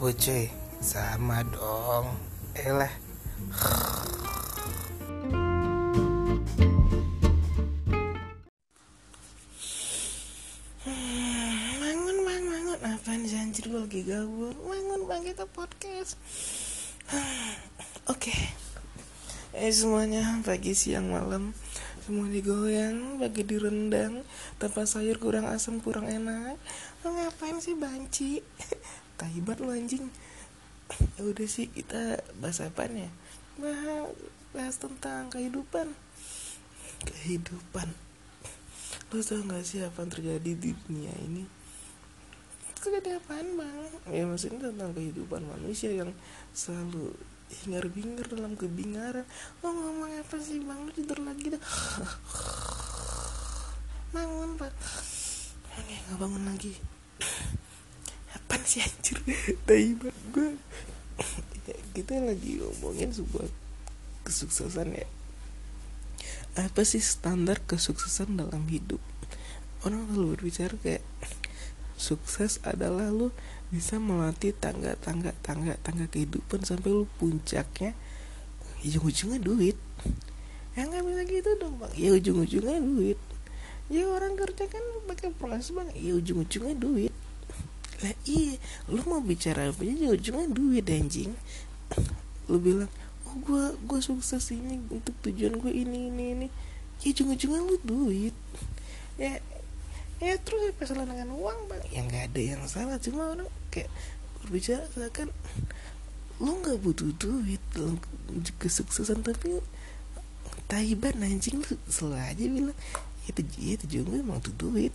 gue cuy. Sama dong. Elah Bangun bang, bangun Apaan sih anjir? Gue lagi gabut. Bangun bang kita podcast. Oke. Eh semuanya. Pagi siang malam Semua digoyang Bagi direndang. Tanpa sayur kurang asam kurang enak. Lo ngapain sih banci? Taibat lo anjing. Ya udah sih kita bahas apa bahas, bahas tentang kehidupan. Kehidupan. Lo tau gak sih apa yang terjadi di dunia ini? Terjadi apaan bang? Ya maksudnya tentang kehidupan manusia yang selalu hingar bingar dalam kebingaran. Lo ngomong apa sih bang? Lo tidur lagi dah. Bangun pak. Oke nggak bangun lagi. Apaan sih anjir? Taibat gue kita lagi ngomongin sebuah kesuksesan ya. Apa sih standar kesuksesan dalam hidup? Orang selalu berbicara kayak sukses adalah lu bisa melatih tangga tangga tangga tangga kehidupan sampai lu puncaknya ujung-ujungnya duit. Ya nggak bisa gitu dong bang. Ya ujung-ujungnya duit. Ya orang kerja kan pakai proses bang. Ya ujung-ujungnya duit. Lah iya. Lu mau bicara apa aja ujungnya duit anjing. Lu bilang oh gue gue sukses ini untuk tujuan gue ini ini ini. Ya ujung-ujungnya lu duit. Ya ya terus apa salah dengan uang bang ya nggak ada yang salah. Cuma orang kayak berbicara kan lu nggak butuh duit dalam kesuksesan tapi taiban anjing. Lu selalu aja bilang ya tujuan ya tujuan gue emang tuh duit.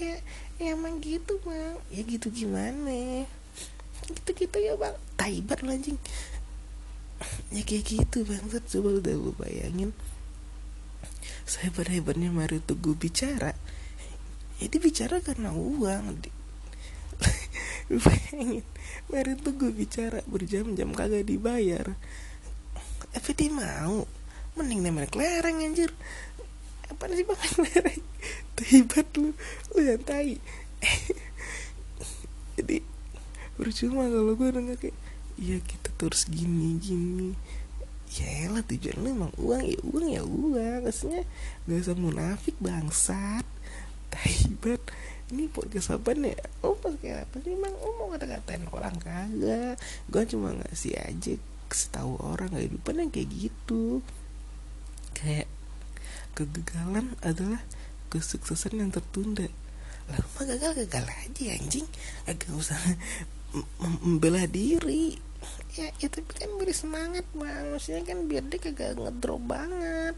Ya, ya emang gitu bang. Ya gitu gimana? Gitu gitu ya bang. Taibat lo anjing. Ya kayak gitu bang coba udah lu bayangin. Sehebat hebatnya Mario Teguh bicara ya dia bicara karena uang bayangin Mario Teguh bicara berjam-jam kagak dibayar. Tapi dia mau. Mending namanya kelereng anjir. Apa sih bang kelereng? Hebat lu lu yang tai. Jadi percuma kalau gue denger kayak iya kita terus gini gini. Ya lah tujuan lu emang uang ya uang ya uang. Maksudnya gak usah munafik bangsat taibat ini podcast apa nih? Oh podcast apa sih emang oh mau kata-katain orang kagak. Gue cuma ngasih aja kasih tahu orang kehidupan yang kayak gitu. Kayak kegagalan adalah kesuksesan yang tertunda. Lah gagal gagal aja anjing. Agak usah membela diri ya, tapi kan beri semangat bang. Maksudnya kan biar dia kagak ngedrop banget.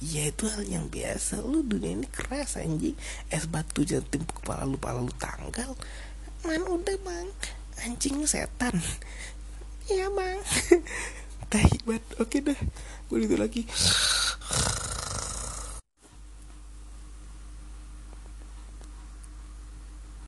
Ya itu hal yang biasa. Lu dunia ini keras anjing. Es batu jangan timpuk kepala lu kepala lu tanggal. Man udah bang. Anjing setan. Iya bang. Tahibat oke dah. Gue itu lagi